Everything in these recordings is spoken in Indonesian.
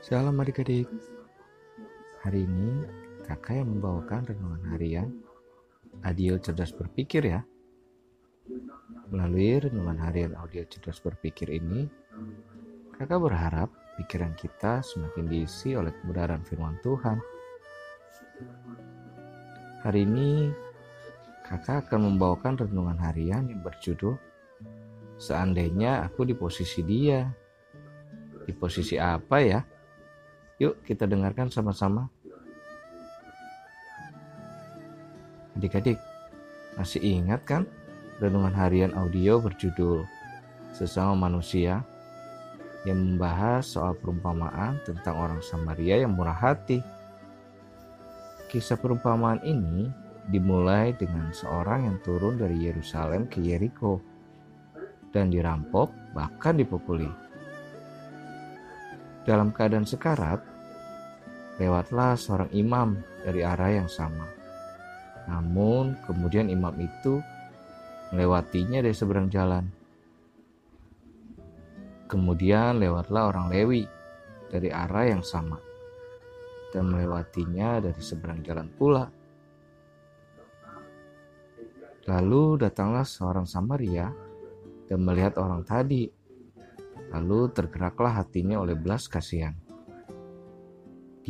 Shalom adik-adik. Hari ini kakak yang membawakan renungan harian Audio Cerdas Berpikir ya. Melalui renungan harian Audio Cerdas Berpikir ini, kakak berharap pikiran kita semakin diisi oleh kebenaran firman Tuhan. Hari ini kakak akan membawakan renungan harian yang berjudul Seandainya aku di posisi dia. Di posisi apa ya? Yuk kita dengarkan sama-sama. Adik-adik, masih ingat kan renungan harian audio berjudul Sesama Manusia yang membahas soal perumpamaan tentang orang Samaria yang murah hati. Kisah perumpamaan ini dimulai dengan seorang yang turun dari Yerusalem ke Yeriko dan dirampok bahkan dipukuli. Dalam keadaan sekarat, lewatlah seorang imam dari arah yang sama. Namun kemudian imam itu melewatinya dari seberang jalan. Kemudian lewatlah orang Lewi dari arah yang sama dan melewatinya dari seberang jalan pula. Lalu datanglah seorang Samaria dan melihat orang tadi. Lalu tergeraklah hatinya oleh belas kasihan.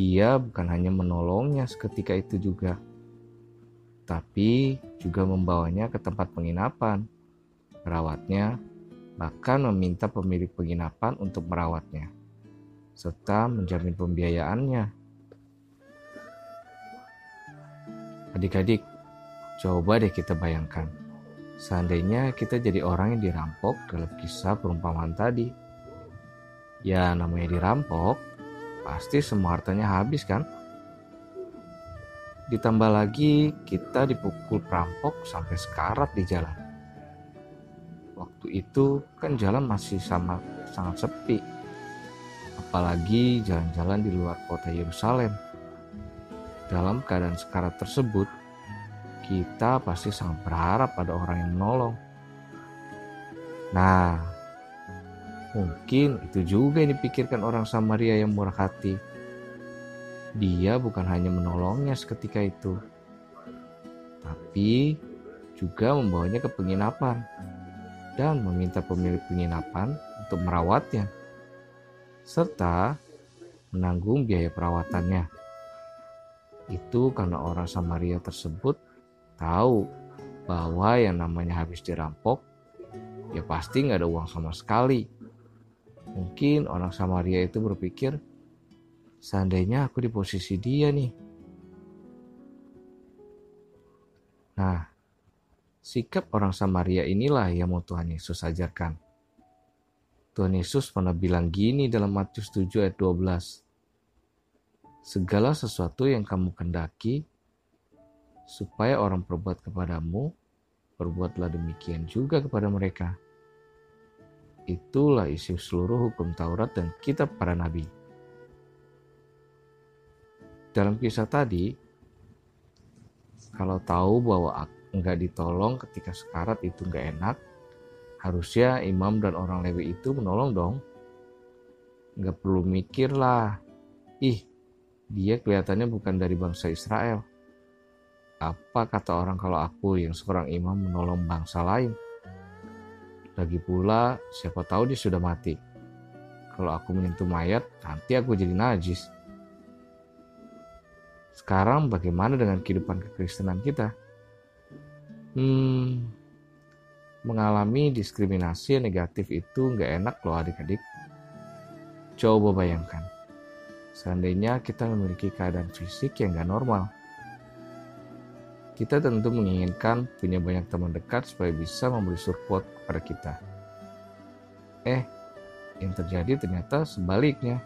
Dia bukan hanya menolongnya seketika itu juga, tapi juga membawanya ke tempat penginapan, merawatnya, bahkan meminta pemilik penginapan untuk merawatnya, serta menjamin pembiayaannya. Adik-adik, coba deh kita bayangkan Seandainya kita jadi orang yang dirampok dalam kisah perumpamaan tadi. Ya namanya dirampok, pasti semua hartanya habis kan? Ditambah lagi kita dipukul perampok sampai sekarat di jalan. Waktu itu kan jalan masih sama sangat sepi. Apalagi jalan-jalan di luar kota Yerusalem. Dalam keadaan sekarat tersebut, kita pasti sangat berharap pada orang yang menolong. Nah, mungkin itu juga yang dipikirkan orang Samaria yang murah hati. Dia bukan hanya menolongnya seketika itu, tapi juga membawanya ke penginapan dan meminta pemilik penginapan untuk merawatnya, serta menanggung biaya perawatannya. Itu karena orang Samaria tersebut tahu bahwa yang namanya habis dirampok, ya pasti nggak ada uang sama sekali. Mungkin orang Samaria itu berpikir, seandainya aku di posisi dia nih. Nah, sikap orang Samaria inilah yang mau Tuhan Yesus ajarkan. Tuhan Yesus pernah bilang gini dalam Matius 7 ayat 12. Segala sesuatu yang kamu kendaki, supaya orang berbuat kepadamu, berbuatlah demikian juga kepada mereka. Itulah isi seluruh hukum Taurat dan kitab para nabi. Dalam kisah tadi, kalau tahu bahwa enggak ditolong ketika sekarat itu enggak enak, harusnya imam dan orang Lewi itu menolong dong. Enggak perlu mikir lah, ih dia kelihatannya bukan dari bangsa Israel apa kata orang kalau aku yang seorang imam menolong bangsa lain? Lagi pula, siapa tahu dia sudah mati. Kalau aku menyentuh mayat, nanti aku jadi najis. Sekarang bagaimana dengan kehidupan kekristenan kita? Hmm, mengalami diskriminasi negatif itu nggak enak loh adik-adik. Coba bayangkan, seandainya kita memiliki keadaan fisik yang nggak normal kita tentu menginginkan punya banyak teman dekat supaya bisa memberi support kepada kita. Eh, yang terjadi ternyata sebaliknya.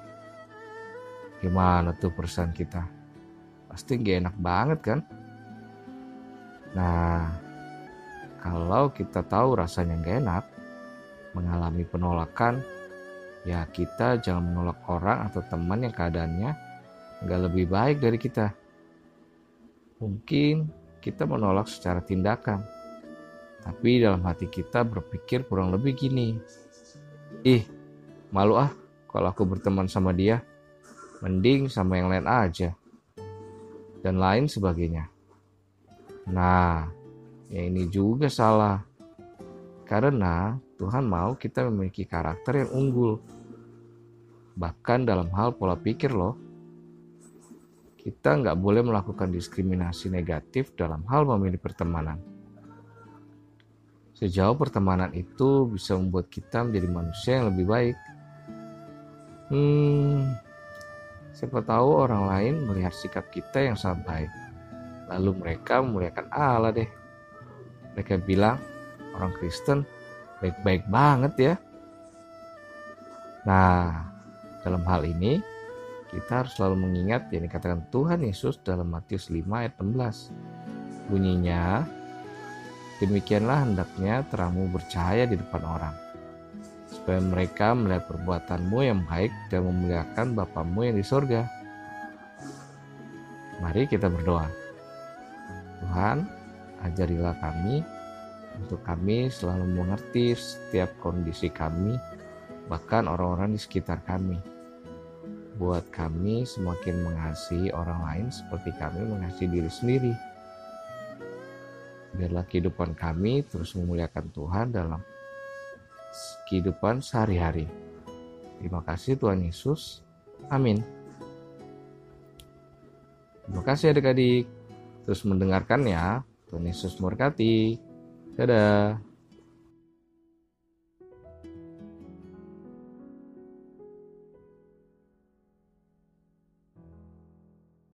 Gimana tuh perusahaan kita? Pasti gak enak banget kan? Nah, kalau kita tahu rasanya gak enak, mengalami penolakan, ya kita jangan menolak orang atau teman yang keadaannya gak lebih baik dari kita. Mungkin kita menolak secara tindakan. Tapi dalam hati kita berpikir kurang lebih gini. Ih, malu ah kalau aku berteman sama dia. Mending sama yang lain aja. Dan lain sebagainya. Nah, ya ini juga salah. Karena Tuhan mau kita memiliki karakter yang unggul. Bahkan dalam hal pola pikir loh. Kita nggak boleh melakukan diskriminasi negatif dalam hal memilih pertemanan. Sejauh pertemanan itu bisa membuat kita menjadi manusia yang lebih baik. Hmm, siapa tahu orang lain melihat sikap kita yang sangat baik. Lalu mereka memuliakan Allah deh. Mereka bilang, orang Kristen baik-baik banget ya. Nah, dalam hal ini, kita harus selalu mengingat yang dikatakan Tuhan Yesus dalam Matius 5 ayat 16. Bunyinya, demikianlah hendaknya terangmu bercahaya di depan orang, supaya mereka melihat perbuatanmu yang baik dan memuliakan Bapamu yang di sorga. Mari kita berdoa. Tuhan, ajarilah kami untuk kami selalu mengerti setiap kondisi kami, bahkan orang-orang di sekitar kami buat kami semakin mengasihi orang lain seperti kami mengasihi diri sendiri. Biarlah kehidupan kami terus memuliakan Tuhan dalam kehidupan sehari-hari. Terima kasih Tuhan Yesus. Amin. Terima kasih adik-adik. Terus mendengarkan ya. Tuhan Yesus memberkati. Dadah.